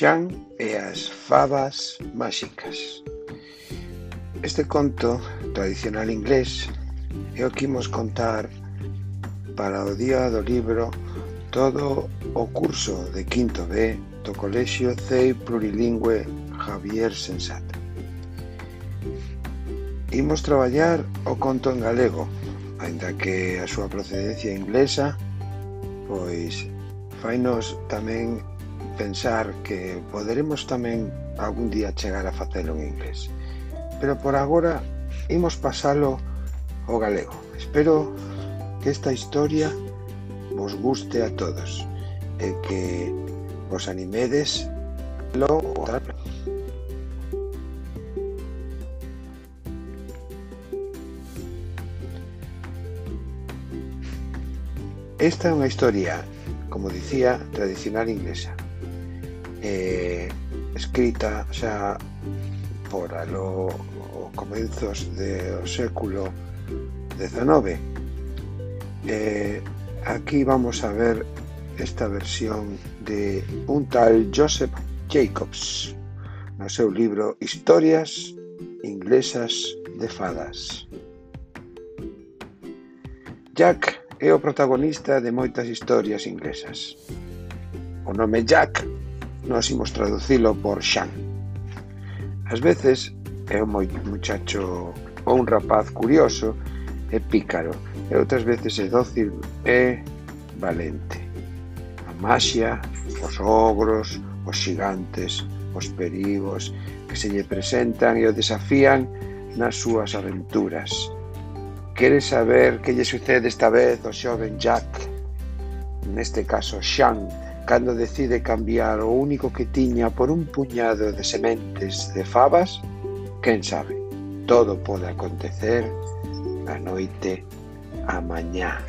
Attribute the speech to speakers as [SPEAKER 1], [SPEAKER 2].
[SPEAKER 1] Xan e as fabas máxicas. Este conto tradicional inglés é o que imos contar para o Día do Libro todo o curso de quinto B do Colexio CEI Plurilingüe Javier Sensata. Imos traballar o conto en galego, aínda que a súa procedencia inglesa pois fainos tamén pensar que poderemos tamén algún día chegar a facelo en inglés. Pero por agora imos pasalo ao galego. Espero que esta historia vos guste a todos e que vos animedes lo Esta é unha historia, como dicía, tradicional inglesa, eh, escrita xa por alo comenzos do século XIX. Eh, aquí vamos a ver esta versión de un tal Joseph Jacobs no seu libro Historias inglesas de fadas. Jack é o protagonista de moitas historias inglesas. O nome Jack nos imos traducilo por Xan. Ás veces é un muchacho ou un rapaz curioso e pícaro, e outras veces é dócil e valente. A maxia, os ogros, os xigantes, os perigos que se lle presentan e o desafían nas súas aventuras. Quere saber que lle sucede esta vez ao xoven Jack, neste caso Xan, cando decide cambiar o único que tiña por un puñado de sementes de fabas, quen sabe, todo pode acontecer a noite a mañá.